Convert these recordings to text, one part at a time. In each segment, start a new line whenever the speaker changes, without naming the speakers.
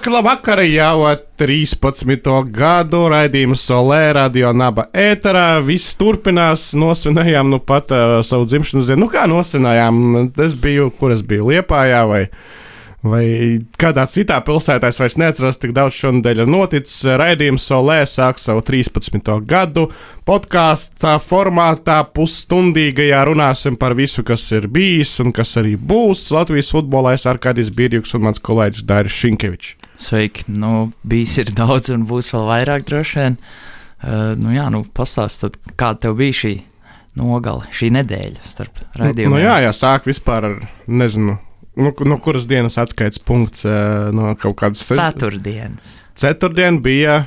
Labvakar, labvakar, jau 13. gadu raidījums Solē, radio naba ēterā. Viss turpinās, nosvinējām nu pat uh, savu dzimšanas dienu. Nu kā nosvinējām? Es biju, kur es biju, Liepājā vai vai kādā citā pilsētā, es vairs neatceros, tik daudz šonadēļ ir noticis. Raidījums Solē sāk savu 13. gadu. Podkāstā formātā pusstundīgajā runāsim par visu, kas ir bijis un kas arī būs. Latvijas futbolā es Arkādijs Birjuks un mans kolēģis Dairis Šinkevičs.
Sveiki! Nu, bijis ir daudz un būs vēl vairāk droši vien. Uh, nu jā, nu pastāstiet, kāda tev bija šī nogale, šī nedēļa starp raidījumiem?
Nu, jā, jā, sāk vispār ar, nezinu, nu, no kuras dienas atskaites punkts no kaut kādas
ceturtdienas.
Ceturtdiena bija.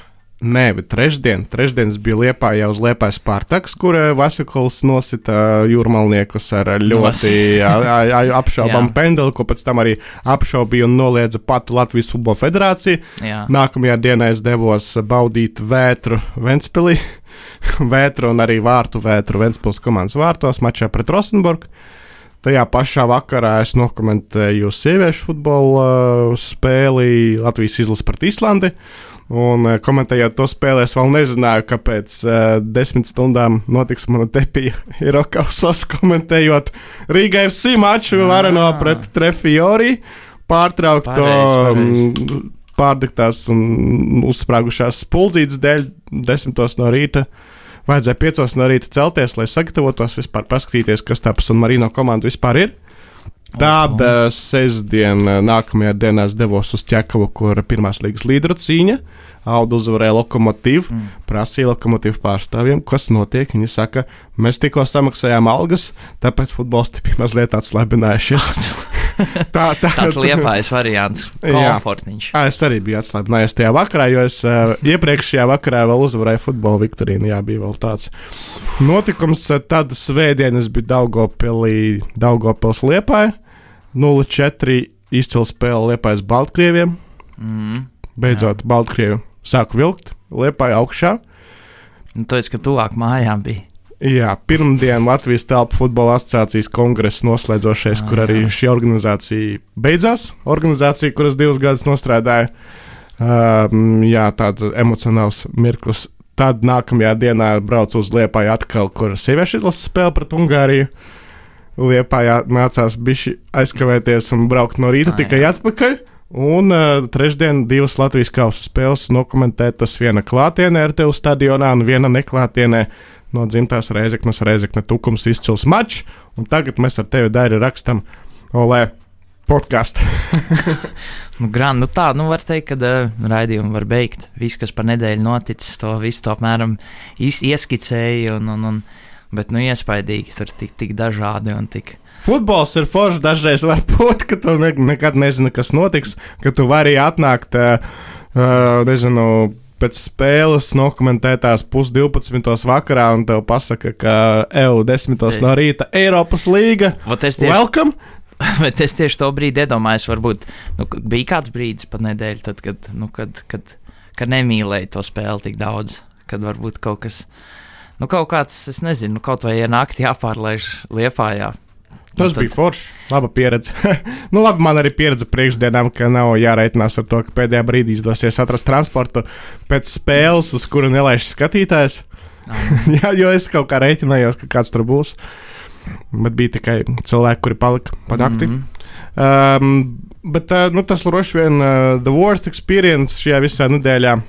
Nē, bet trešdien, trešdienas bija Liepā jau uz Liepājas Spartaks, kur Vasikuls nosita jūrmalniekus ar ļoti apšaubamu pendeli, ko pēc tam arī apšaubīja un noliedza pati Latvijas Futbola Federācija. Jā. Nākamajā dienā es devos baudīt vētru Ventspilī, vētru un arī vārtu vētru Ventspils komandas vārtos mačā pret Rosenburgu. Tajā pašā vakarā es nokomentēju sieviešu futbola uh, spēli Latvijas izlases pret Islandi. Un uh, komentējot to spēli, es vēl nezināju, kāpēc uh, desmit stundām notiks mana tepija Irokausas komentējot Rīgā FC maču Vareno pret Trefiori, pārtraukto um, pārdiktās un uzsprāgušās spuldzītes dēļ desmitos no rīta. Vajadzēja piecos no rīta celties, lai sagatavotos, vispār paskatīties, kas tā pa San Marino komandu vispār ir. Tāda sestdiena, nākamajā dienā es devos uz ķekavu, kur pirmās līgas līderu cīņa. Audu uzvarēja lokomotīvu, mm. prasīja lokomotīvu pārstāvjiem, kas notiek. Viņi saka, mēs tikko samaksājām algas, tāpēc futbolisti bija mazliet atslābinājušies.
tā, tā, tāds liepais variants, komfortiņš.
Jā, es arī biju atslābinājies tajā vakarā, jo es uh, iepriekšējā vakarā vēl uzvarēju futbola viktorīnu. Jā, bija vēl tāds notikums. Tad svētdien es biju Daugopilī, Daugopils liepāja, 0-4 izcila spēle liepājas Baltkrieviem. Mm, Beidzot, jā. Baltkrievi sāku vilkt, liepāja augšā.
Nu, esi, ka tuvāk mājām bija.
Jā, pirmdien Latvijas telpu futbola asociācijas kongress noslēdzošais, ah, kur arī jā. šī organizācija beidzās. Organizācija, kuras divus gadus nostrādāja. Um, jā, tāds emocionāls mirklis. Tad nākamajā dienā braucu uz Liepāju atkal, kur sieviešu izlases spēle pret Ungāriju. Liepājā nācās aizkavēties un braukt no rīta ah, tikai jā. atpakaļ. Un uh, trešdien divas Latvijas kausa spēles dokumentētas viena klātienē RTV stadionā un viena neklātienē no dzimtās reizeknas, reizekne tukums izcils mačs, un tagad mēs ar tevi dari rakstam, olē, podkāstu.
nu, Gran, nu tā, nu var teikt, ka uh, raidījumu var beigt. Viss, kas par nedēļu noticis, to visu to apmēram ieskicēja, un, un, un, bet, nu, iespaidīgi, tur tik, tik dažādi un tik.
Futbols ir foršs. Dažreiz var būt, ka tu ne, nekad nezini, kas notiks, ka tu vari atnākt, uh, nezinu, pēc spēles nokomentētās pusdivpadsmitos vakarā, un tev pasaka, ka EU desmitos no rīta Eiropas līga. Tieši... Welcome!
Bet es tieši to brīdi iedomājos, varbūt nu, bija kāds brīdis pat nedēļa, tad, kad, nu, kad, kad, kad nemīlēju to spēli tik daudz, kad varbūt kaut kas, nu, kaut kāds, es nezinu, nu, kaut vai naktī jāpārlaiž liepājā
Tas tad... bija forši. Laba pieredze. nu, labi, man arī pieredze priekšdienām, ka nav jāreitinās ar to, ka pēdējā brīdī izdosies atrast transportu pēc spēles, uz kuru nelaiž skatītājs. Jā, jo es kaut kā reiķinājos, ka kāds tur būs. Bet bija tikai cilvēki, kuri palika pa nakti. Mm -hmm. um, bet uh, nu, tas droši vien uh, the worst experience šajā visā nedēļā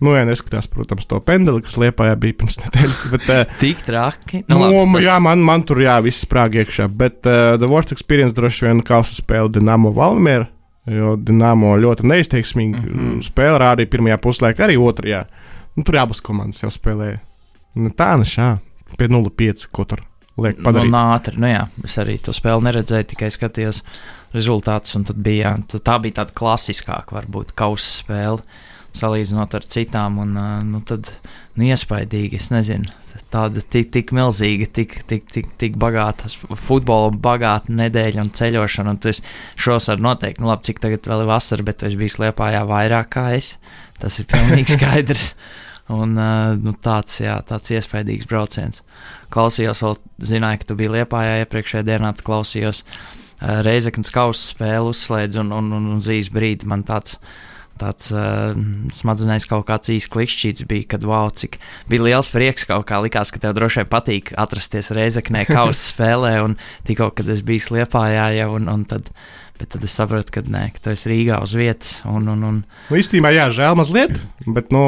Nu, jā, neskatās, protams, to pendeli, kas liepājā bija pirms nedēļas. Bet, uh,
Tik traki.
Nu, nu, labi. Jā, man, man tur jā, viss sprāg iekšā. Bet uh, The Worst Experience droši vien kausa spēle Dinamo Valmiera. Jo Dienāmo ļoti neizteiksmīgi mm -hmm. spēlē rādīja pirmajā puslaikā, arī otrajā. Nu, tur abas komandas jau spēlēja. Nu, tā ne šā, pie 0,5 ko tur liek nu, padarīt.
Nu, ātri, nu jā, es arī to spēli neredzēju, tikai skatījos rezultātus, un tad bija, jā, tā bija tāda klasiskāka, varbūt, kausa spēle salīdzinot ar citām. Un, nu, tad, nu, iespaidīgi, es nezinu, tāda tik, tik milzīga, tik, tik, tik, tik bagāta futbola, bagāta nedēļa un ceļošana. Un tas šos ar noteikti, nu, labi, cik tagad vēl ir vasara, bet es biju slēpājā vairāk kā es. Tas ir pilnīgi skaidrs. Un, nu, tāds, jā, tāds iespaidīgs brauciens. Klausījos, vēl zināju, ka tu biji Liepājā iepriekšējā dienā, klausījos Reizeknas kausa spēli, uzslēdz un, un, un, un zīs brīdi man tāds. Uh, tāds uh, smadzenēs kaut kāds īsts klikšķīts bija, kad wow, cik bija liels prieks kaut kā likās, ka tev droši vien patīk atrasties Reizeknē kausa spēlē, un tikko, kad es biju Liepājā jau, un, un tad Bet tad es sapratu, ka nē, ka tu esi Rīgā uz vietas. Un, un, un...
Nu, īstenībā, jā, žēl mazliet, bet nu,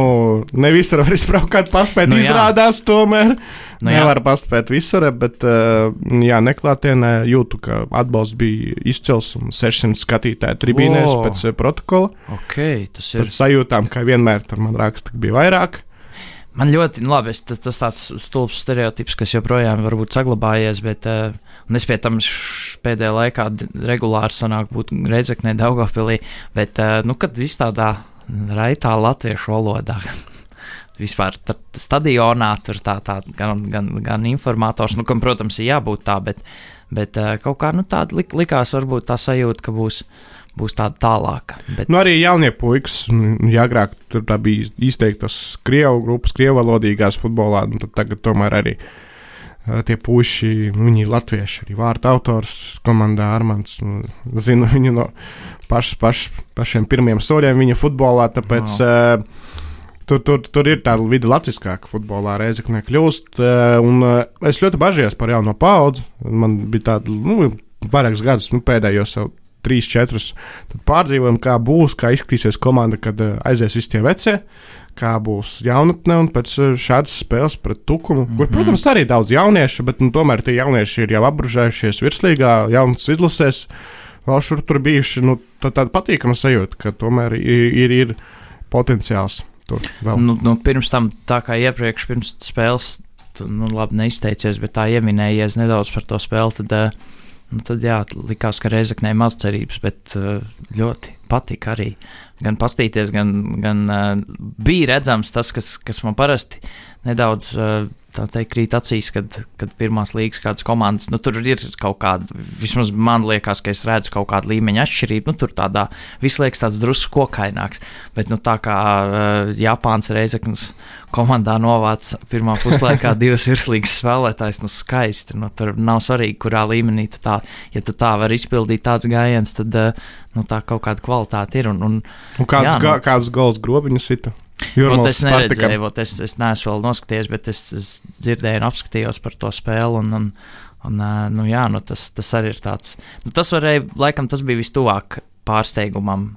ne visur var izbraukt, paspēt. Nu, izrādās, jā. tomēr nu, nevar jā. paspēt visur, bet uh, jā, neklātienē jūtu, ka atbalsts bija izcils un 600 skatītāju tribīnēs wow. pēc uh, protokola.
Okay, tas ir.
Pēc sajūtām, ka vienmēr tur man raksta, ka bija vairāk.
Man ļoti, nu, labi, tas, tas tāds stulbs stereotips, kas joprojām varbūt saglabājies, bet uh, es pie tam pēdējā laikā regulāri sanāku būt Reizeknē, Daugavpilī, bet, uh, nu, kad viss tādā raitā latviešu valodā. Vispār stadionā tur tā, tā gan, gan, gan informators, nu, kam, protams, ir jābūt tā, bet, bet uh, kaut kā nu, tāda lik, likās, varbūt tā sajūta, ka būs būs tāda tālāka. Bet...
Nu, arī jaunie puikas, ja agrāk tur bija izteiktas krievu grupas, krievu valodīgās futbolā, nu, tad tagad tomēr arī tie puiši, nu, viņi ir latvieši, arī vārta autors komandā Armāns. Nu, zinu viņu no paš, paš, pašiem pirmiem soļiem viņa futbolā, tāpēc wow. uh, tur, tur, tur ir tāda vidi latviskāka futbolā, reizekne kļūst. Uh, un uh, es ļoti bažījos par jauno paudzi. Man bija tāda, nu, vairākus gadus, nu, pēdējos jau trīs, četrus pārdzīvojam, kā būs, kā izskatīsies komanda, kad uh, aizies visi tie vecie, kā būs jaunatne un pēc uh, šādas spēles pret tukumu, mm -hmm. kur, protams, arī daudz jauniešu, bet nu, tomēr tie jaunieši ir jau apbružējušies virslīgā, jaunas izlasēs. Vēl šur tur bijuši nu, tā, tāda patīkama sajūta, ka tomēr ir, ir, ir potenciāls.
Nu, nu, pirms tam, tā kā iepriekš, pirms spēles, tu, nu, labi neizteicies, bet tā ieminējies nedaudz par to spēli. Tad, uh, Nu, tad jā, likās, ka Reizeknē maz cerības, bet uh, ļoti patika arī. Gan pastīties, gan, gan uh, bija redzams tas, kas, kas man parasti nedaudz uh, tā teikt, krīt acīs, kad, kad pirmās līgas kādas komandas, nu, tur ir kaut kāda, vismaz man liekas, ka es redzu kaut kādu līmeņa atšķirību. Nu, tur tādā viss liekas tāds drusku kokaināks. Bet, nu, tā kā uh, Japāns reizeknas komandā novāc pirmā puslaikā divas virslīgas spēlētājas, nu, skaisti. Nu, tur nav svarīgi, kurā līmenī tu tā, ja tu tā vari izpildīt tāds gājiens, tad, uh, nu, tā kaut kāda kvalitāte ir. Un, un,
un kāds, jā, nu, kāds gols grobiņus ir?
Vot es neredzēju, vot es, es neesmu vēl noskatījies, bet es, es dzirdēju un apskatījos par to spēli. Un, un, un, nu, jā, nu, tas, tas arī ir tāds. Nu, tas varēja, laikam, tas bija vistuvāk pārsteigumam.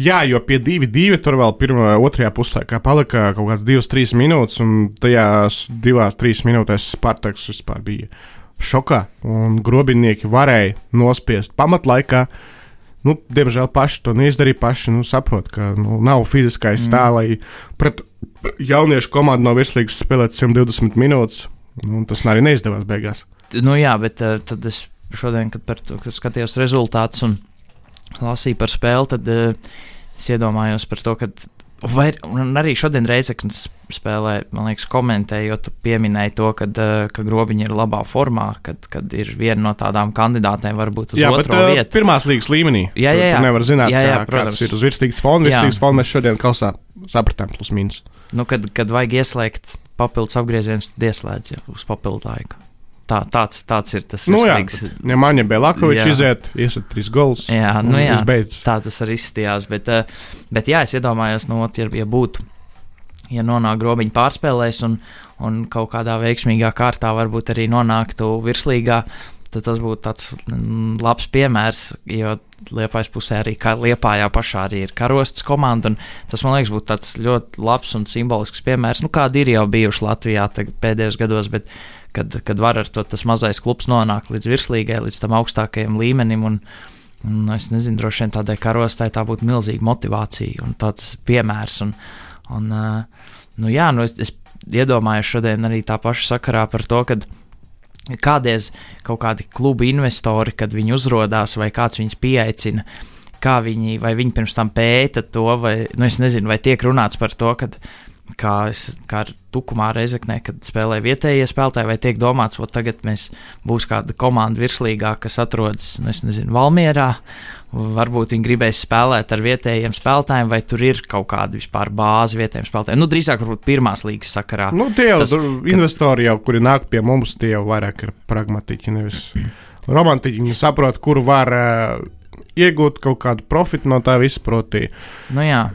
Jā, jo pie 2-2 tur vēl pirmā, otrajā puslaikā palika kaut kāds 2-3 minūtes, un tajās 2-3 minūtēs Spartaks vispār bija šokā, un grobinieki varēja nospiest pamatlaikā. Nu, diemžēl paši to neizdarīja. Paši nu, saprot, ka nu, nav fiziskais mm. stāvs, lai pret jauniešu komandu no virslīgas spēlētu 120 minūtes. Nu, tas arī neizdevās beigās.
Nu, jā, bet uh, tad es šodien, kad, par, kad skatījos rezultātus un lasīju par spēli, tad uh, es iedomājos par to, ka Vai arī šodien Reizeknas spēlē, man liekas, komentējot, pieminēja to, kad, uh, ka grobiņi ir labā formā, kad, kad ir viena no tādām kandidātēm, varbūt uz jā, otro bet, uh, vietu.
Pirmās līgas līmenī.
Jā, jā, jā.
Tu nevar zināt, jā, jā, kā, protams. kāds ir uz virsīgas fona. Virsīgas fona mēs šodien kausā sapratām plus mīnus.
Nu, kad, kad vajag ieslēgt papildus apgriezienus, tad ieslēdz jau uz papildu laiku. Tā, tāds, tāds ir tas
nu, jā, ja Maņa Belakovičs iziet, iesiet trīs gols.
Jā, nu jā, tā tas arī izstījās. Bet, eh, bet jā, es iedomājos, nu, ja, ja būtu, ja nonāk grobiņu pārspēlēs un, un kaut kādā veiksmīgā kārtā varbūt arī nonāktu virslīgā, tad tas būtu tāds mm, labs piemērs, jo Liepājas pusē arī Liepājā pašā arī ir karostas komanda, un tas, man liekas, būtu tāds ļoti labs un simbolisks piemērs, nu, kādi ir jau bijuši Latvijā pēdējos gados, bet kad, kad var ar to tas mazais klubs nonākt līdz virslīgai, līdz tam augstākajam līmenim. Un, un es nezinu, droši vien tādai karostai tā būtu milzīga motivācija un tāds piemērs. Un, un, nu, jā, nu, es, es iedomājos šodien arī tā paša sakarā par to, ka kādreiz kaut kādi klubu investori, kad viņi uzrādās vai kāds viņus pieaicina, kā viņi, vai viņi pirms tam pēta to, vai, nu, es nezinu, vai tiek runāts par to, ka kā, es, kā Tukumā Reizeknē, kad spēlē vietējie spēlētāji, vai tiek domāts, ka tagad mēs būs kāda komanda virslīgā, kas atrodas, nu, nezinu, Valmierā, varbūt viņi gribēs spēlēt ar vietējiem spēlētājiem, vai tur ir kaut kāda vispār bāze vietējiem spēlētājiem. Nu, drīzāk, varbūt pirmās līgas sakarā.
Nu, tie jau tas, investori, jau, kuri nāk pie mums, tie jau vairāk ir pragmatiķi, nevis romantiķi. Viņi saprot, kur var uh, iegūt kaut kādu profitu no tā visa, proti.
Nu, jā.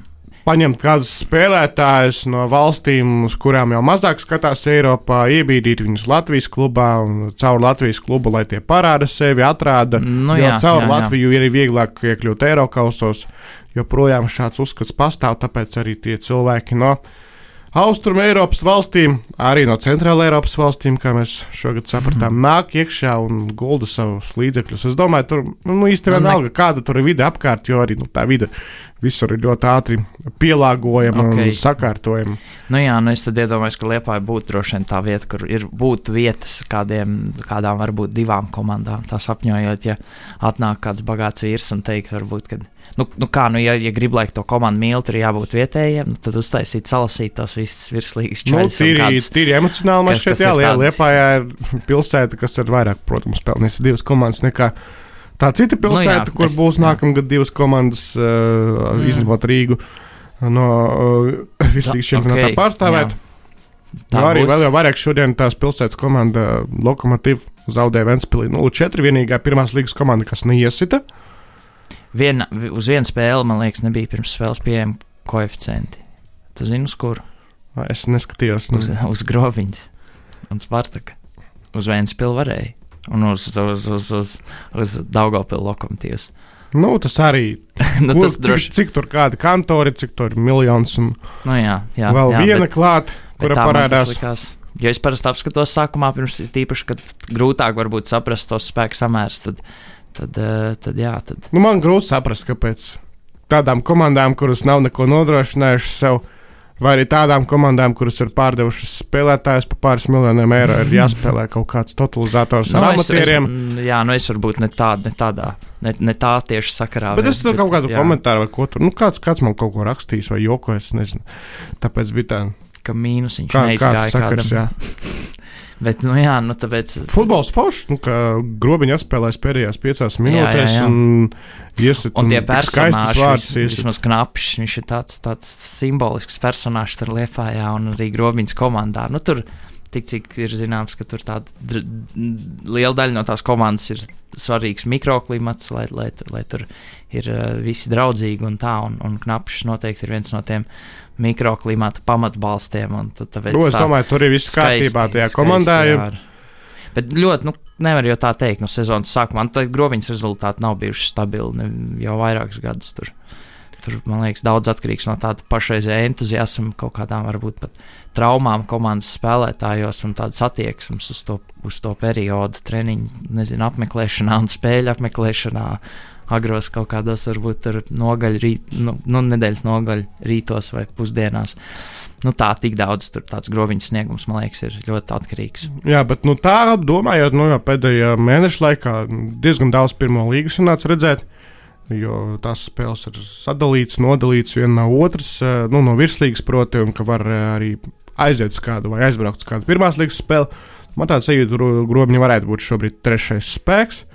Paņemt kādus spēlētājus no valstīm, uz kurām jau mazāk skatās Eiropā, iebīdīt viņus Latvijas klubā un caur Latvijas klubu, lai tie parāda sevi, atrāda.
Nu,
jo
jā,
caur
jā, jā.
Latviju ir vieglāk iekļūt Eiropausos, joprojām šāds uzskats pastāv, tāpēc arī tie cilvēki no Austrum Eiropas valstīm, arī no Centrāla Eiropas valstīm, kā mēs šogad sapratām, mm. nāk iekšā un gulda savus līdzekļus. Es domāju, tur nu, īstenībā
Nu, ne-
kāda tur ir vide apkārt, jo arī nu, tā vide visur ir ļoti ātri pielāgojama okay.
Ok.
un sakārtojama.
Nu, jā, nu es tad iedomājos, ka Lietuvā būtu droši vien tā vieta, kur ir būtu vietas kādiem, kādām varbūt divām komandām. Tā sapņojot, ja atnāk kāds bagāts vīrs un teikt, varbūt, ka, nu, nu kā, nu, ja, ja grib, lai to komandu mīl, tur jābūt vietējiem, nu, tad uztaisīt, salasīt tos visus virslīgas
Nu,
čaļus. un
tīri,
kādas-
tīri emocionāli man šķiet, jā,
ir
Liel-
tāds-
Liepājā ir pilsēta, kas ir vairāk, protams, pelnījusi divas komandas nekā tā cita pilsēta,
jā,
kur
es-
būs nākamgad divas komandas, uh,
Mm.
izņemot Rīgu no uh, virslīgas čempionātā
Ok,
pārstāvēt.
Tā
Jā, arī
būs.
vēl jau vairāk šodien tās pilsētas komanda Lokomotīva zaudēja Ventspilī 0-4. Vienīgā pirmās līgas komanda, kas neiesita.
Viena, vi- uz vienu spēli, man liekas, nebija pirms spēles pieejami koeficienti. Tu zini, uz kuru?
Es neskatījos. Nu,
Uz, uz Groviņas un Spartaka. Uz Vēnspilsnu varēja. Un uz, uz, uz, uz, uz Daugopilu lokomotīvas.
nu, tas arī.
nu,
Kur-
tas droši
cik, cik tur kādi kantori, cik tur ir miljons un
nu, jā, jā,
vēl
jā,
viena
bet-
klāt, kura parādās.
Jo es parasti apskatos sākumā, pirms tīpaši, kad grūtāk varbūt saprast tos spēku samērus. Tad, tad, eh, tad, jā, tad
Nu, man grūti saprast, kāpēc tādām komandām, kuras nav neko nodrošinājušas sev, vai arī tādām komandām, kuras ir pārdevušas spēlētājus par pāris miljoniem eiro, ir jāspēlē kaut kāds totalizators ar
Nu, es-
amatieriem.
Es, jā, nu es varbūt ne, tā, ne tādā, ne, ne tā tieši sakarā.
Bet es tur kaut kādu
jā,
komentāru vai ko tur, nu, kāds, kāds man kaut ko rakstījis vai jokojas, es nezinu. Tāpēc bija tā,
Ka mīnusiņš
kā,
neizgāja
kāds sakars,
kādam.
jā.
Bet, nu jā, nu tāpēc.
Futbols foršs, nu, ka grobiņš atspēlēs pēdējās piecās minūtēs
jā.
un iesit
Un tie
tik skaistas
personāļi,
vārds
vis, vismaz knapš, viņš ir tāds, tāds simbolisks personāžs tur Lietpājā un arī Grobiņas komandā. Nu, tur tik cik ir zināms, ka tur tāda liela daļa no tās komandas ir svarīgs mikroklimats, lai, lai, lai tur ir uh, visi draudzīgi un tā, un, un knapšs noteikti ir viens no tiem mikroklimata pamatbalstiem. tāpēc
Nu, es
tā-
domāju, tur ir viss kārtībā tajā komandā.
jā. Bet ļoti, nu, nevar jau tā teikt, no sezonas sākuma. Man liekas, grobiņas rezultāti nav bijuši stabili ne, jau vairākus gadus. Tur, tur, man liekas, daudz atkarīgs no tāda pašreizējā entuziasma, kaut kādām varbūt pat traumām komandas spēlētājos un tādas attieksmes uz to, uz to periodu, treniņu, nezinu, apmeklēšanā un spēļu apmeklēšanā. Agros kaut kādos, varbūt tur nogaļu, rīt, nu, nu, nedēļas nogaļu rītos vai pusdienās. Nu, tā tik daudz, tur tāds grobiņas sniegums, man liekas, ir ļoti atkarīgs.
jā, bet nu, tā domājot, nu, jau pēdējā mēneša laikā diezgan daudz pirmo līgu sanāca redzēt. Jo tās spēles ir sadalītas, nodalītas viena no otras, eh, nu, no virslīgas, proti, un ka var eh, arī aiziet uz kādu vai aizbraukt uz kādu pirmās līgas spēli. Man tāds sajūta, grobiņa varētu būt šobrīd trešais spēks.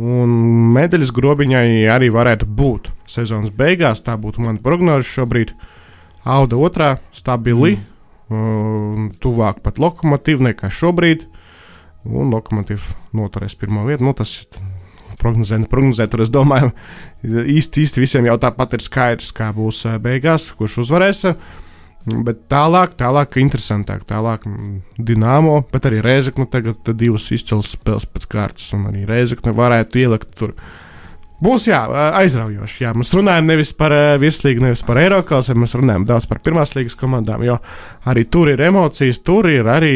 Un medaļas grobiņai arī varētu būt sezonas beigās. Tā būtu mana prognoze šobrīd. Auda otrā, stabili, mm. tuvāk pat lokomotīvai nekā šobrīd. Un lokomotīva noturēs pirmo vietu. Nu, tas ir prognozēt, prognozēt, tur es domāju, īsti, īsti visiem jau tāpat ir skaidrs, kā būs eh, beigās, kurš uzvarēs. Bet tālāk, tālāk, interesantāk, tālāk mm, Dienāmo, bet arī Rēzekne tagad divas izcils spēles pēc kārtas, un arī Rēzekne varētu ielikt tur. Būs jā, aizraujoši. Jā. Mēs runājam nevis par uh, virslīgu, nevis par Eiropas, mēs runājam daudz par pirmās līgas komandām, jo arī tur ir emocijas, tur ir arī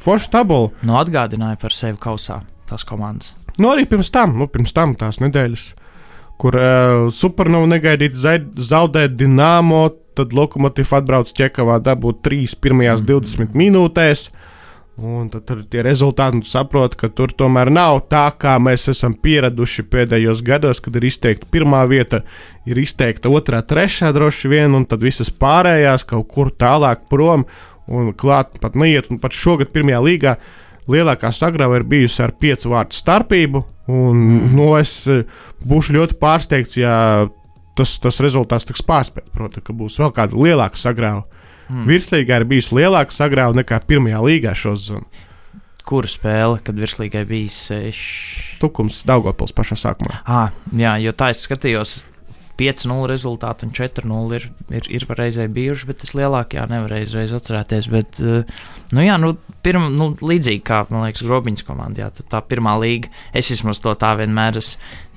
forša tabula.
Nu, atgādināja par sevi kausā tās komandas.
Nu, arī pirms tam, nu, pirms tam tās nedēļas, kur uh, Supernovā negaidīti zaudēt Dienāmo, tad Lokomotīva atbrauc ķekavā, dabūt 3 pirmajās 20 minūtēs. Un tad ir tie rezultāti, un tu saproti, ka tur tomēr nav tā, kā mēs esam pieraduši pēdējos gados, kad ir izteikta pirmā vieta, ir izteikta otrā, trešā droši vien, un tad visas pārējās kaut kur tālāk prom un klāt pat neiet. Un pat šogad pirmajā līgā lielākā sagrava ir bijusi ar piecu vārtu starpību. Un, nu, es eh, būšu ļoti pārsteigts, ja tas, tas rezultāts tiks pārspēts. Protams, ka būs vēl kāda lielāka sagrava. Mm. Virslīgā ir bijusi lielāka sagrava nekā pirmajā līgā šo zonu.
kura spēle, kad virslīgai bija 6.
Tukums Daugopils pašā sākumā.
Ah, jā, jo tā es skatījos. 5-0 rezultāti un 4-0 ir, ir, ir reizē bijuši, bet es lielākajā nevarēju uzreiz atcerēties. Bet, uh, nu, jā, nu, pirma, nu, līdzīgi kā, man liekas, Grobiņas komandā, jā, tā pirmā līga, es vismaz to tā vienmēr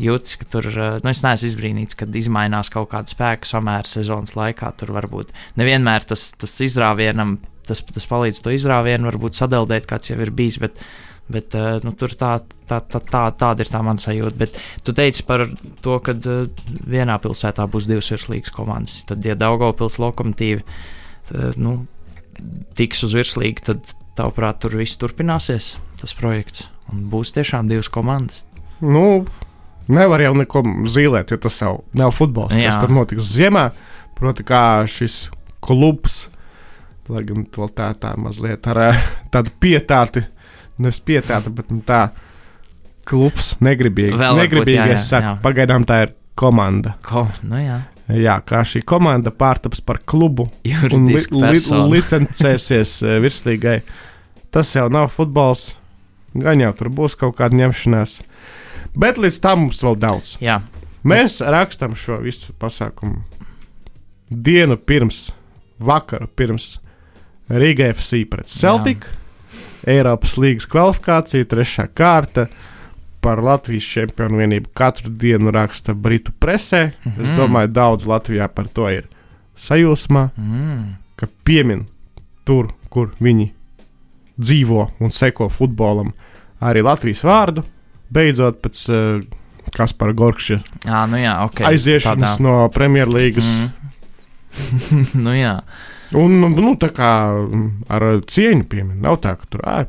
jūtas, ka tur, uh, nu, es neesmu izbrīnīts, kad izmainās kaut kāda spēka samēra sezonas laikā. Tur varbūt nevienmēr tas, tas izrāvienam, tas, tas palīdz to izrāvienu, varbūt sadaldēt, kāds jau ir bijis. Bet, Bet, uh, nu, tur tā, tā, tā, tā, tāda ir tā mana sajūta. Bet tu teici par to, ka uh, vienā pilsētā būs divas virslīgas komandas. Tad, ja Daugopils lokomotīvi uh, nu, tiks uz virslīgu, tad, tavuprāt, tur viss turpināsies, tas projekts. Un būs tiešām divas komandas.
Nu, nevar jau neko zīmēt, jo tas jau nav futbols. Jā. Kas tur notiks ziemā? Proti, kā šis klubs, lai gan tā, tā mazliet ar tādu pietāti nevis pietāta, bet nu, tā klubs negribīgi.
Vēl
negribīgi
jā, jā,
es saku,
jā.
pagaidām tā ir komanda.
Ko? Nu, jā.
Jā, kā šī komanda pārtaps par klubu un li,
Juridiski
li, licencēsies eh, virslīgai. Tas jau nav futbols, gan jau tur būs kaut kāda ņemšanās. Bet līdz tam mums vēl daudz.
Jā,
Mēs rakstām šo visu pasākumu dienu pirms, vakaru pirms Riga FC pret Celtic. Eiropas līnijas kvalifikācija, trešā kārta. Par Latvijas čempionu vienību katru dienu raksta Britu presē. Mm -hmm. Es
Mhm.
domāju, daudz Latvijā par to ir sajūsmā,
mm.
ka piemin tur, kur viņi dzīvo un seko futbolam, arī Latvijas vārdu. Beidzot, pēc uh, Kaspara Gorkša
jā, nu jā, ok.
aiziešanas no Premjerlīgas.
Mm. nu jā,
Un, nu, tā kā ar cieņu piemin, nav tā, ka tur ā,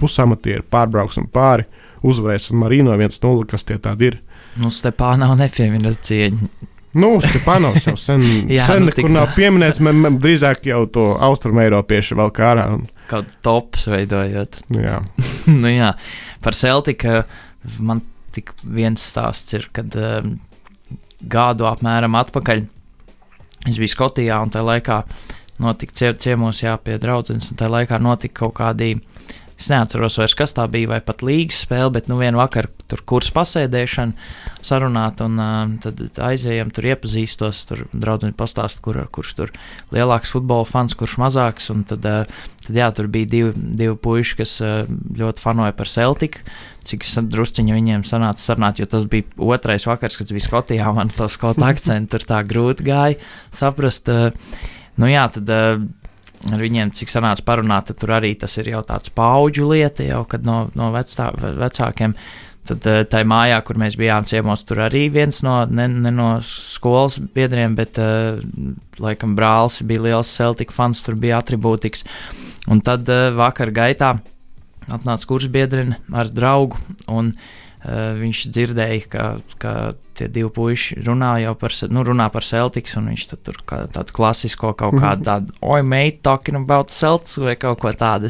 pusamatieri pārbrauksim pāri, uzvarēsim Marino 1-0, kas tie tādi ir.
nu Stepāna nav nepiemina cieņu.
Nu, Stepanovs jau sen,
Jā,
sen
nu,
nekur nav pieminēts, man, man drīzāk jau to austrumēropiešu vēl kā ārā. Un,
Kaut tops veidojot.
jā,
nu jā, par Celtiku man tik viens stāsts ir, kad um, gadu apmēram atpakaļ es biju Skotijā un tajā laikā notika cie, ciemos jā, pie draudzenes, un tajā laikā notika kaut kādi, es neatceros vairs, kas tā bija, vai pat līgas spēle, bet nu vienu vakaru tur kurs pasēdēšana, sarunāt, un uh, tad aizējām tur iepazīstos, tur draudzene pastāst, kur, kurš tur lielāks futbola fans, kurš mazāks, un tad, uh, tad jā, tur bija divi, divi puiši, kas uh, ļoti fanoja par Celtiku, cik drusciņi viņiem sanāca sarunāt, jo tas bija otrais vakars, kad es biju Skotijā, man to skotu akcentu tur tā grūti gāja saprast. Uh, nu jā, tad uh, ar viņiem, cik sanāca parunāt, tad tur arī tas ir jau tāds paudžu lieta, jau kad no, no vecā, vecākiem. Tad uh, tajā mājā, kur mēs bijām ciemos, tur arī viens no, ne, ne no skolas biedriem, bet uh, laikam brālis bija liels Celtic fans, tur bija atribūtiks. Un tad vakar gaitā atnāca kursbiedrene ar draugu, un uh, viņš dzirdēja, ka, ka tie divi puiši runā jau par, nu, runā par Celtics, un viņš tur kā tādu klasisko kaut kādu tādu, oi, mate, talking about Celtics vai kaut ko tādu.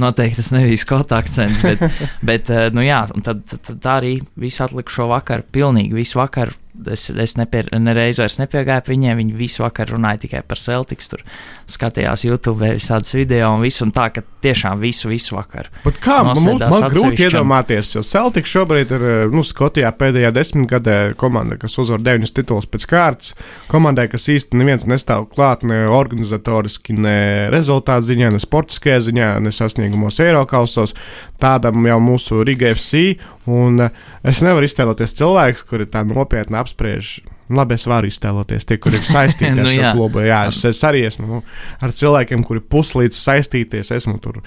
Noteikti tas nebija skotu akcents, bet, bet uh, nu jā, un tad, tad, tad tā arī visu atlikušo vakaru, pilnīgi visu vakaru. Es, es nepie, nereiz vairs nepiegāju pie viņiem. Viņi visu vakaru runāja tikai par Celtics. Tur skatījās YouTube, visādas video un visu. Un tā, ka tiešām visu, visu vakaru.
Bet kā man, man grūti iedomāties, jo Celtics šobrīd ir eh, nu, Skotijā pēdējā desmitgadē komanda, kas uzvar deviņus titulus pēc kārtas. Komandai, kas īstenībā neviens nestāv klāt ne organizatoriski, ne rezultātu ziņā, ne sportiskajā ziņā, ne sasniegumos Eiropausos. Tādam jau mūsu Riga FC. Un eh, es nevaru iztēloties cilvēku, kuri tā nopietni apspriež. Labi, es varu iztēloties tie, kuri ir saistīti
Nu
ar šo klubu. Jā, es, es arī esmu nu, ar cilvēkiem, kuri puslīdz saistīties. Esmu tur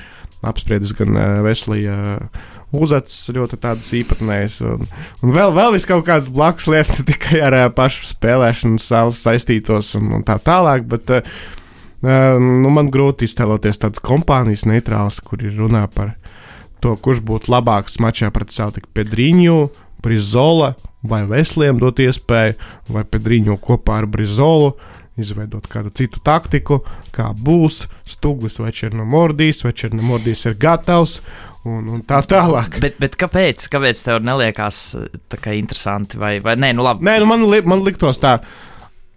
apspriedis gan uh, Veslija uh, Uzats, ļoti tādas īpatnējas. Un, un vēl, vēl vis kaut kādas blakus lietas, ne tikai ar uh, pašu spēlēšanu, savu saistītos un, un tā tālāk. Bet, uh, nu, man grūti iztēloties tādas kompānijas neitrālas, kur ir runā par to, kurš būtu labāks mačā pret Celtiku Pedriņu, Brizola vai Vesliem dot iespēju, vai Pedriņu kopā ar Brizolu izveidot kādu citu taktiku, kā būs Stūglis vai Černomordijs, vai Černomordijs ir gatavs un, un tā tālāk.
Bet, bet kāpēc? Kāpēc tev neliekās eh, tā kā interesanti? Vai, vai nē, nu labi.
Nē, nu man, li man liktos tā,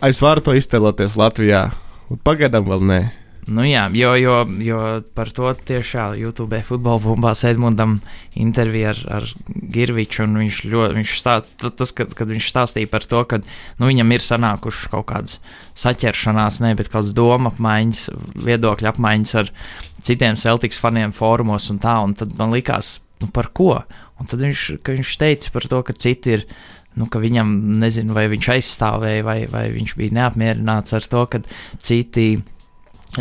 es varu to iztēloties Latvijā, un pagaidām vēl nē.
Nu, jā, jo, jo, jo par to tiešām YouTube futbola bumbās Edmundam intervija ar, ar Girviču, viņš ļoti, viņš stā, tas, kad, kad viņš stāstīja par to, ka nu, viņam ir sanākušas kaut kādas saķeršanās, ne, bet kādas doma apmaiņas, viedokļu apmaiņas ar citiem Celtics faniem fórumos un tā, un tad man likās, nu par ko? Un tad viņš, viņš teica par to, ka citi ir nu, ka viņam, nezinu, vai viņš aizstāvēja, vai, vai viņš bija neapmierināts ar to, ka citi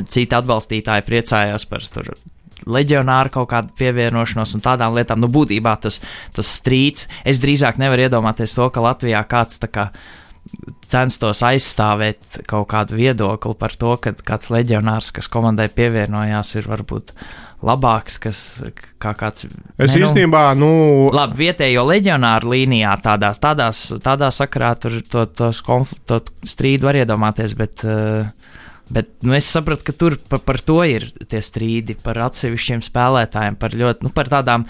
citi atbalstītāji priecājās par tur. Leģionāra kaut kādu pievienošanos un tādām lietām. Nu, būtībā tas, tas strīds. Es drīzāk nevaru iedomāties to, ka Latvijā kāds tā kā censtos aizstāvēt kaut kādu viedokli par to, ka kāds leģionārs, kas komandai pievienojās, ir varbūt labāks, kas kā kāds.
Es ne, nu, īstenībā, nu.
Labi, vietējo leģionāru līnijā tādās, tādās, tādā sakarā tur to, tos konf, to strīdu var iedomāties, bet. Uh, Bet nu, es sapratu, ka tur par, par to ir tie strīdi, par atsevišķiem spēlētājiem, par ļoti nu, par tādām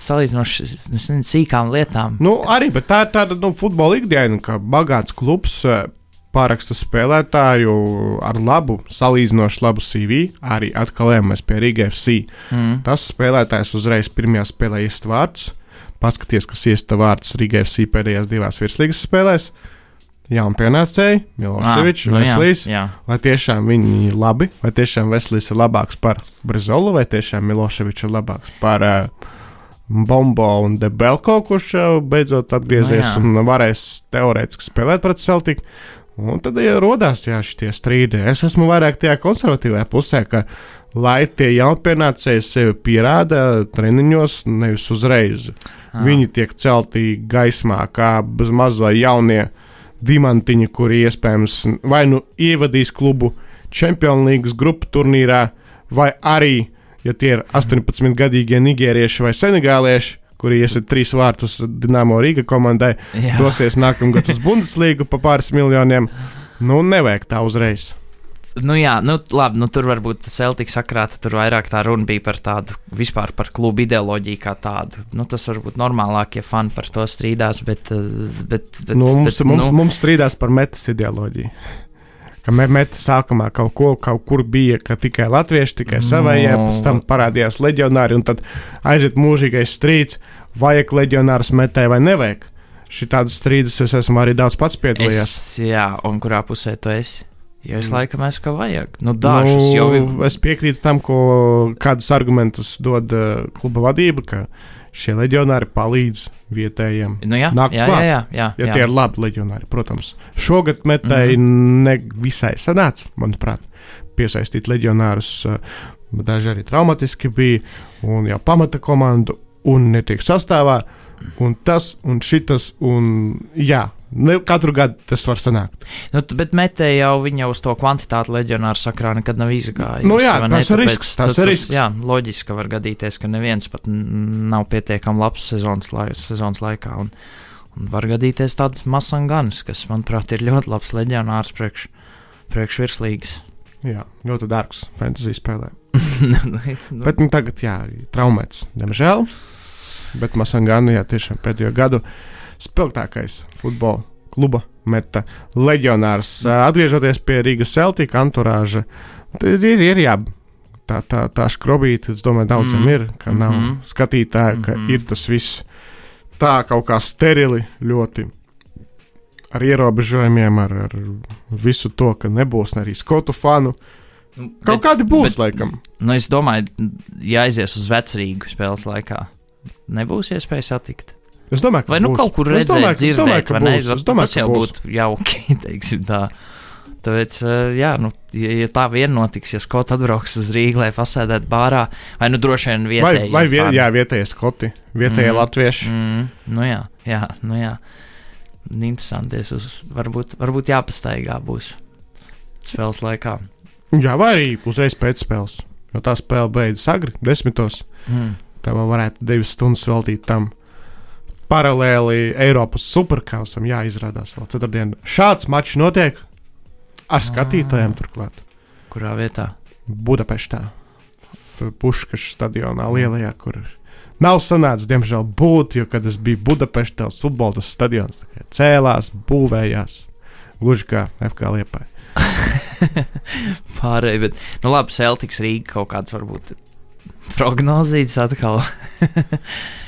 salīdzinoši nu, sīkām lietām.
Nu, arī tā ir tāda nu, futbola ikdiena, ka bagāts klubs eh, pāraksta spēlētāju ar labu, salīdzinoši labu CV. Arī atkal ejam pie Riga FC. Mm. Tas spēlētājs uzreiz pirmajā spēlē iest vārds. Paskaties, kas iesta vārds Riga FC pēdējās divās virslīgas spēlēs. Uh, jaunpienācēji, Miloševičs, ah, Veslīs. Nu jā, jā. Vai tiešām viņi ir labi, vai tiešām Veslīs ir labāks par Brazolu, vai tiešām Miloševičs ir labāks par uh, Bombo un Debelko, kurš uh, beidzot atgriezies nu un varēs teorētiski spēlēt pret Celtiku. Un tad ja rodās jā, šie strīdi. Es esmu vairāk tajā konservatīvajā pusē, ka lai tie jaunpienācēji sevi pierāda treniņos, nevis uzreiz. Ah. Viņi tiek celti gaismā kā bez maz vai jaunie uh, diamantiņi, kuri iespējams vai nu ievadīs klubu Champions League grupu turnīrā, vai arī, ja tie ir 18-gadīgie nigērieši vai senegālieši, kuri iesiet trīs vārtus Dienāmo Rīga komandai, Jā. dosies nākamgad uz Bundeslīgu pa pāris miljoniem. Nu, nevajag tā uzreiz.
Nu, jā, nu, labi, nu, tur varbūt Celtics sakrā, tur vairāk tā runa bija par tādu vispār par klubu ideoloģiju kā tādu. Nu, tas varbūt normālāk, ja fani par to strīdās, bet. Eh, bet, bet
nu, mums, bet, mums, nu, mums strīdās par metas ideoloģiju. Ka metas sākumā kaut, ko, kaut kur bija tikai latvieši, tikai savējie, no. pēc tam parādījās leģionāri, un tad aiziet mūžīgais strīds, vajag leģionārus metē vai nevajag. Šī tāda strīdus es esmu arī daudz pats piedalījies.
Es, jā, un kurā pusē tu esi? Jo es laikam esmu, ka vajag. Nu, dažus nu, jau.
Es piekrītu tam, ko kādus argumentus dod uh, kluba vadība, ka šie leģionāri palīdz vietējiem.
Nu, jā, Nāk jā, klāt, jā, jā, jā,
ja jā. tie ir labi leģionāri, protams. Šogad metēji mm -hmm. ne visai sanāca, manuprāt, piesaistīt leģionārus. Uh, daži arī traumatiski bija, un jau pamata komandu, un netiek sastāvā. Un tas, un šitas, un jā, Ne, katru gadu tas var sanākt.
Nu, bet metē jau viņa uz to kvantitāti leģionāru sakrā nekad nav izgājis.
Nu, jā, tas ir risks. Tas, ir risks.
Jā, loģiski, var gadīties, ka neviens pat nav pietiekami labs sezonas, lai, sezonas laikā. Un, un var gadīties tāds Masangans, kas, manuprāt, ir ļoti labs leģionārs priekš, priekš virslīgas.
Jā, ļoti dārgs fantasy spēlē. Nu, nu, nu. Bet nu, tagad, jā, traumēts, diemžēl. Bet Masanganu, jā, tiešām pēdējo gadu spilgtākais futbola kluba meta leģionārs. Atgriežoties pie Rīgas Celtica anturāža, ir, ir, ir jā, tā, tā, tā skrobīta, es domāju, daudziem mm. ir, ka nav mm -hmm. skatītāji, ka mm -hmm. ir tas viss tā kaut kā sterili ļoti. Ar ierobežojumiem, ar, ar visu to, ka nebūs arī skotu fanu. Nu, kaut bet, kādi būs, bet, laikam.
Nu, es domāju, ja aizies uz vecrīgu spēles laikā, nebūs iespēja satikt.
Es domāju, ka
vai nu būs. kaut kur redzēt, domāju, dzirdēt, domāju, vai ne? Es domāju, tas jau būs. būtu jauki, teiksim tā. Tāpēc, eh, jā, nu, ja, ja tā vien notiks, ja Skots atbrauks uz Rīgā, lai pasēdētu bārā, vai nu droši vien vietējie.
Vai, vai vie, jā, vietējie skoti, vietējie mm, latvieši.
Mm, nu jā, jā, nu jā. Interesanti, uz, varbūt, varbūt jāpastaigā būs spēles laikā.
Jā, vai arī uzreiz pēc spēles, jo tā spēle beidzas agri, desmitos. Mm. Tā vēl varētu divas stundas veltīt tam paralēli Eiropas superkausam jāizrādās vēl ceturtdien. Šāds mačs notiek ar skatītājiem turklāt.
Kurā vietā?
Budapeštā, Puškaša stadionā lielajā, kur nav sanācis, diemžēl, būt, jo, kad es biju Budapeštā, futbola stadions cēlās, būvējās, gluži kā FK Liepā.
pārējie. Bet, nu, labi, Celtics Rīga kaut kāds varbūt prognozīts atkal.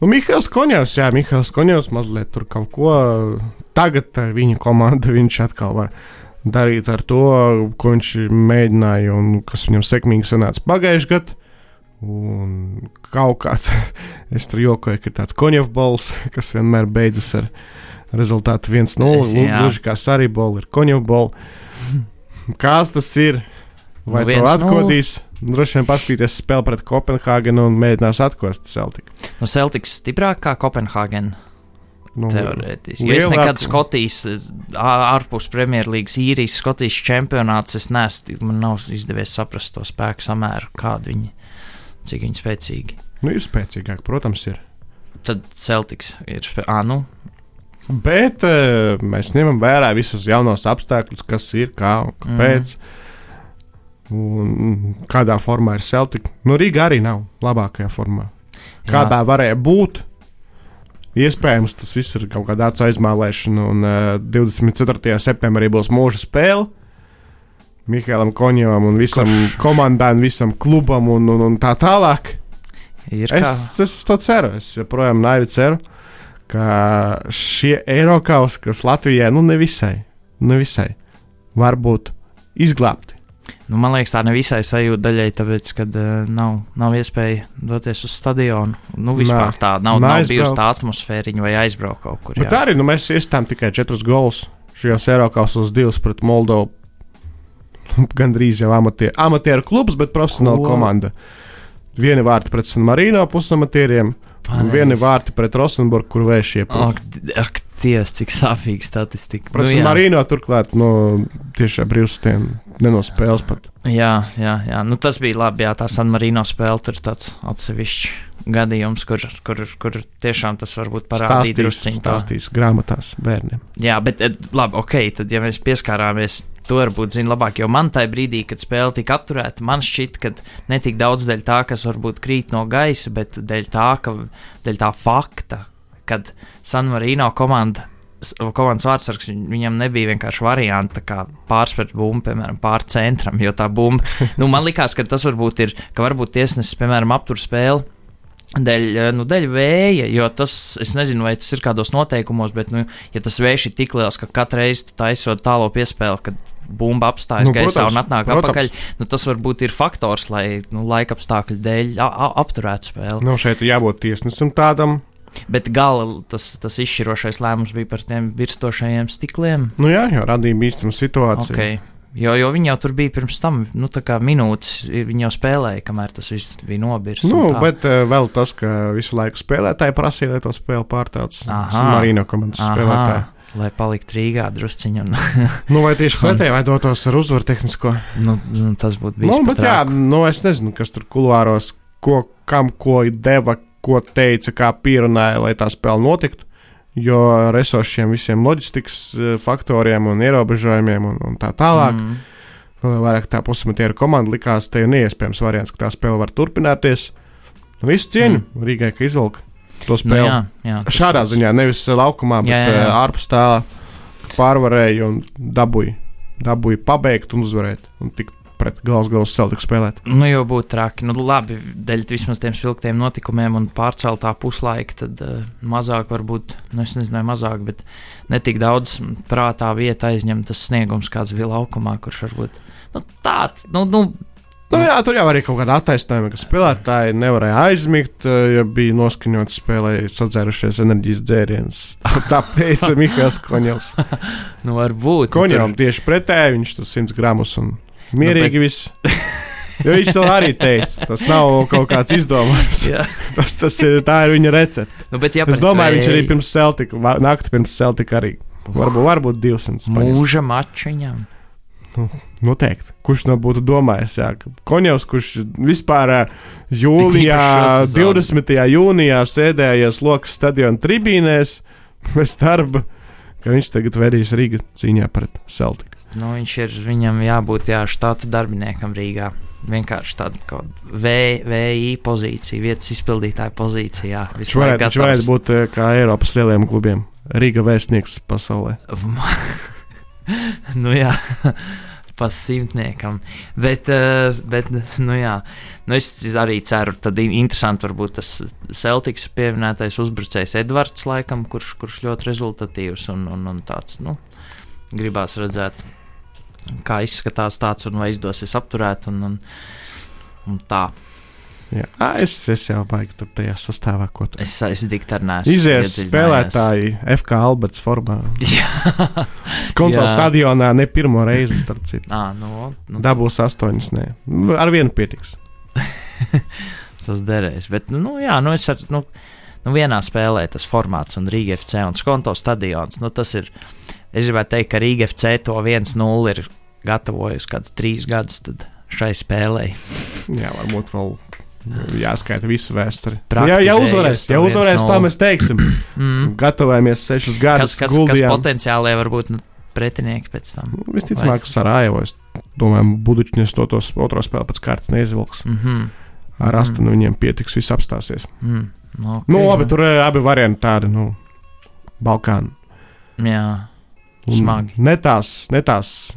nu, Mihāls Konjovs, jā, Mihāls Konjovs mazliet tur kaut ko. Tagad viņa komandu viņš atkal var darīt ar to, ko viņš mēģināja un kas viņam sekmīgi sanāca pagājušajā gadā. Un kaut kāds, es tur jokoju, ka tāds konjavbols, kas vienmēr beidzas ar rezultātu 1-0. Gluži kā sarībola ir konjavbola. Kāds tas ir? Vai nu, to atkodīs? Droši vien paskatīties spēli pret Kopenhāgenu un mēģinās atkost Celtiku.
No nu, Celtics stiprāk kā Kopenhāgena. Nu, Teorētiski. Ja es nekad Skotijas, ārpus Premjerlīgas, īrijas, Skotijas čempionāts, es neesmu, man nav izdevies saprast to spēku samēru, kādu viņi, cik viņi spēcīgi.
Nu, ir spēcīgāk, protams, ir.
Tad Celtics ir, ah, nu.
Bet mēs ņemam vērā visus jaunos apstākļus, kas ir, kā un kāpēc. Mm. Un kādā formā ir Celtica? Nu, Rīga arī nav labākajā formā. Kādā Jā. varēja būt? Iespējams, tas viss ir kaut kāda acu aizmālēšana, un uh, 24. septembrī būs mūža spēle. Mihālam Konjevam un visam Kurš? komandām, visam klubam un, un, un tā tālāk. Ir es, kā? es to ceru. Es joprojām naivi ceru, ka šie Eiropas, kas Latvijai, nu nevisai, nevisai var būt izglābti.
Nu, man liekas, tā nevisai sajūta daļai, tāpēc, ka uh, nav, nav iespēja doties uz stadionu. Nu, vispār tā nav, nav bijusi tā atmosfēriņa vai aizbraukt kaut kur.
Bet jā. arī nu, mēs iestājām tikai četrus golus šajos Eiropasos, divus pret Moldovu. Gan drīz jau amatieru, amatieru klubs, bet profesionāla Ko? komanda. Vieni vārti pret San Marino pusamatieriem, un vieni vārti pret Rosenburgu, kur ieplūst.
Ak, ak, Dievs, cik sāpīga statistika.
Protams, nu, Marino turklāt no tieši brīvstiem nenospēles pat.
Jā, jā, jā. Nu, tas bija labi. Jā, tā San Marino spēle tur tāds atsevišķs gadījums, kur, kur, kur tiešām tas varbūt parādīt
drusciņu. Stāstīs grāmatās bērniem.
Jā, bet eh, labi, ok, tad ja mēs pieskārāmies, to varbūt zina labāk, jo man tajā brīdī, kad spēle tika apturēta, man šķiet, ka ne tik daudz dēļ tā, kas varbūt krīt no gaisa, bet dēļ tā, ka, dēļ tā fakta, kad San Marino komanda komandas vārdsargs, viņam nebija vienkārši varianti pārspēt bumbu, piemēram, pār centram, jo tā bumba, nu, man likās, ka tas varbūt ir, ka varbūt tiesnesis, piemēram, aptur spēli. Dēļ, nu, dēļ vēja, jo tas, es nezinu, vai tas ir kādos noteikumos, bet, nu, ja tas vējš ir tik liels, ka katru reizi taisot tālo piespēli, kad bumba apstājas nu, gaisā un atnāk protams. atpakaļ, nu, tas varbūt ir faktors, lai nu, laika apstākļu dēļ apturētu spēli.
Nu, šeit ir jābūt tiesnesim tādam,
Bet gala tas, tas izšķirošais lēmums bija par tiem virstošajiem stikliem.
Nu jā, jau radīja bīstamu situāciju.
Okay. Jo, jo viņi jau tur bija pirms tam, nu, tā kā minūtes, viņi jau spēlēja, kamēr tas viss bija nobirs.
Nu, bet uh, vēl tas, ka visu laiku spēlētāji prasīja, lai to spēli pārtrauc. Marino komandas aha. spēlētāji.
Lai paliktu Rīgā drusciņā.
Nu, vai tieši pretēji, vai dotos ar uzvaru tehnisko?
Nu, nu, tas būtu bijis.
Nu, bet jā, nu, es nezinu, kas tur kulāros, ko, kam ko deva, ko teica, kā pierunāja, lai tā spēle notiktu. Jo ar esošiem visiem loģistikas e, faktoriem un ierobežojumiem un, un tā tālāk, mm. vēl vairāk tā pusmetieru komanda likās, te ir neiespējams variants, ka tā spēle var turpināties. Nu, visu cieņu mm. Rīgai, ka izvelk to nu spēli. Nu, jā, jā, Šādā tas... ziņā, nevis laukumā, bet jā, jā, jā. E, ārpus tā pārvarēja un dabūja, dabūja pabeigt un uzvarēt un tikt pret Glasgow Celtics spēlēt.
Nu, jau būtu traki. Nu, labi, dēļ vismaz tiem spilgtiem notikumiem un pārceltā puslaika, tad uh, mazāk varbūt, nu, es nezinu, mazāk, bet ne tik daudz prātā vieta aizņem tas sniegums, kāds bija laukumā, kurš varbūt nu, tāds, nu, nu
Nu, jā, tur jau arī kaut kāda attaisnojuma, ka spēlētāji nevarēja aizmigt, eh, ja bija noskaņots spēlē, sadzērušies enerģijas dzērienus. Tā teica Mikls Koņevs.
nu, varbūt.
Koņevam tur... tieši pretēji, viņš tur 100 gramus un Mierīgi nu, bet... viss. Jo viņš to arī teica. Tas nav kaut kāds izdomājums. tas, tas ir, tā ir viņa recepte.
Nu, bet, ja
es domāju, viņš arī pirms Celtica, naktī pirms Celtica arī. Varbūt, varbūt 200.
Mūža mačiņam.
Nu, noteikti. Kurš no būtu domājis? Jā, Konjovs, kurš vispār jūlijā, 20. jūnijā sēdējies Lokas stadiona tribīnēs bez darba, ka viņš tagad vedīs Rīgā cīņā pret Celtiku.
Nu, viņš ir, viņam jābūt jā, štata darbiniekam Rīgā. Vienkārši tāda VI pozīcija, vietas izpildītāja pozīcijā.
Viņš varētu, viņš varētu būt eh, kā Eiropas lielajiem klubiem. Rīga vēstnieks pasaulē.
nu jā, pa simtniekam. Bet, uh, bet nu, jā, nu, es arī ceru, tad interesanti varbūt tas Celtics pieminētais uzbrucējs Edvards, laikam, kurš, kurš ļoti rezultatīvs un, un, un tāds, nu, gribās redzēt, kā izskatās tāds un vai izdosies apturēt un, un, un tā.
Jā. Es, es jau baigi tur tajā sastāvā, ko tu
Es, es diktāri neesmu.
Izies spēlētāji FK Alberts formā.
Jā,
Skonto stadionā ne pirmo reizi, starp citu.
à, nu, nu,
Dabūs astoņas, nē. Ar vienu pietiks.
tas derēs. Bet, nu, jā, nu, es ar, nu, nu, vienā spēlē tas formāts un Rīga FC un Skonto stadions. Nu, tas ir, es gribētu teikt, ka Rīga FC to 1-0 ir gatavojusi kādus trīs gadus šai spēlei.
Jā, varbūt vēl jāskaita visu vēsturi. Jā, ja uzvarēs, ja uzvarēs,
1:0.
tā mēs teiksim.
Mm.
Gatavojamies sešus
Kas,
gadus.
kas, kas
guldījām.
potenciāli var būt nu, pretinieki pēc tam?
Visticamāk, Sarajevo. Es domāju, Budučņas to tos otro spēli pēc kārtas neizvilks.
Mm -hmm.
Ar astonu viņiem pietiks, viss apstāsies.
mm. Nu, okay,
Nu, labi, tur eh, abi varianti tādi, nu, Balkāni.
Jā, Smagi.
Ne tās, ne tās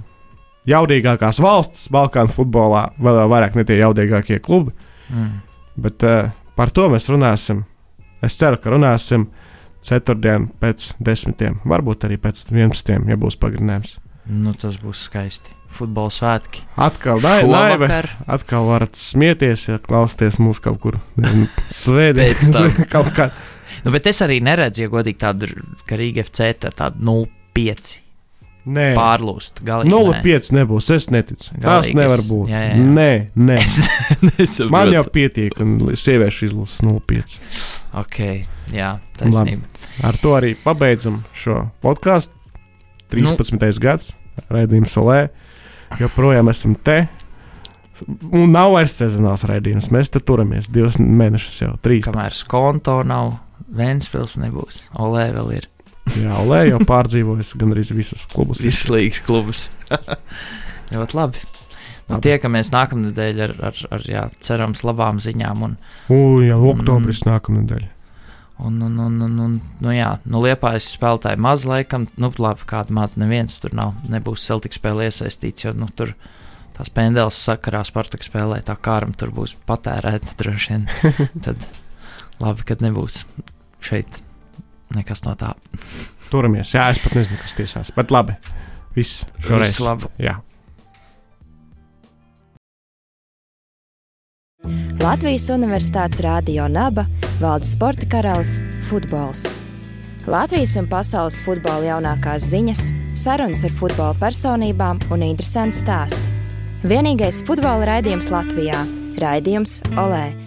jaudīgākās valstis Balkānu futbolā, vēl vairāk ne tie jaudīgākie klubi.
mm.
Bet uh, par to mēs runāsim. Es ceru, ka runāsim ceturtdien pēc desmitiem, varbūt arī pēc vienpadsmitiem, ja būs pagarinājums.
nu, tas būs skaisti. Futbola svētki.
Atkal
Šovakar.
atkal varat smieties, ja klausāties mūsu kaut kur svētdien. Kaut kā.
Nu, bet es arī neredzu, ja godīgi tādu, ka Rīga FC tā tādu 0,5
Nē,
pārlūst. Galīgi.
0,5 nebūs. Es neticu. Tas
Galīgi
nevar
es-
būt.
jā, jā.
Nē, nē.
Es
Man jau pietiek, un sieviešu izlases 0,5.
Ok, jā, taisnība.
Ar to arī pabeidzam šo podkāstu. 13. Nu. gads, raidījums Olē. Joprojām esam te. Un nav vairs sezonāls raidījums. Mēs te turamies divus mēnešus jau, trīs.
Kamēr skonto nav, Vēnspils nebūs. Olē vēl ir
Jā, Olē jau pārdzīvojis gan arī visus klubus.
virslīgs klubs. ļoti labi. Nu,
Labi.
tiekamies nākamnedēļ ar, ar, ar jā, cerams, labām ziņām. Un,
Ui, jau oktobris nākamnedēļ.
un, un, un, un, un nu, jā, nu, liepājas spēlētāji maz laikam, nu, labi, kāda maz neviens tur nav, nebūs Celtic spēlē iesaistīts, jo, nu, tur tās pendels sakarā Spartak spēlē, tā kāram tur būs patērēta droši vien. Tad labi, kad nebūs šeit nekas no tā.
Turamies. Jā, es pat nezinu, kas tiesās. Bet labi. Viss šoreiz.
Visu labu.
Jā.
Latvijas Universitātes Rādio Naba valda sporta karalis - futbols. Latvijas un pasaules futbola jaunākās ziņas, sarunas ar futbola personībām un interesanti stāsti. Vienīgais futbola raidījums Latvijā - raidījums Olē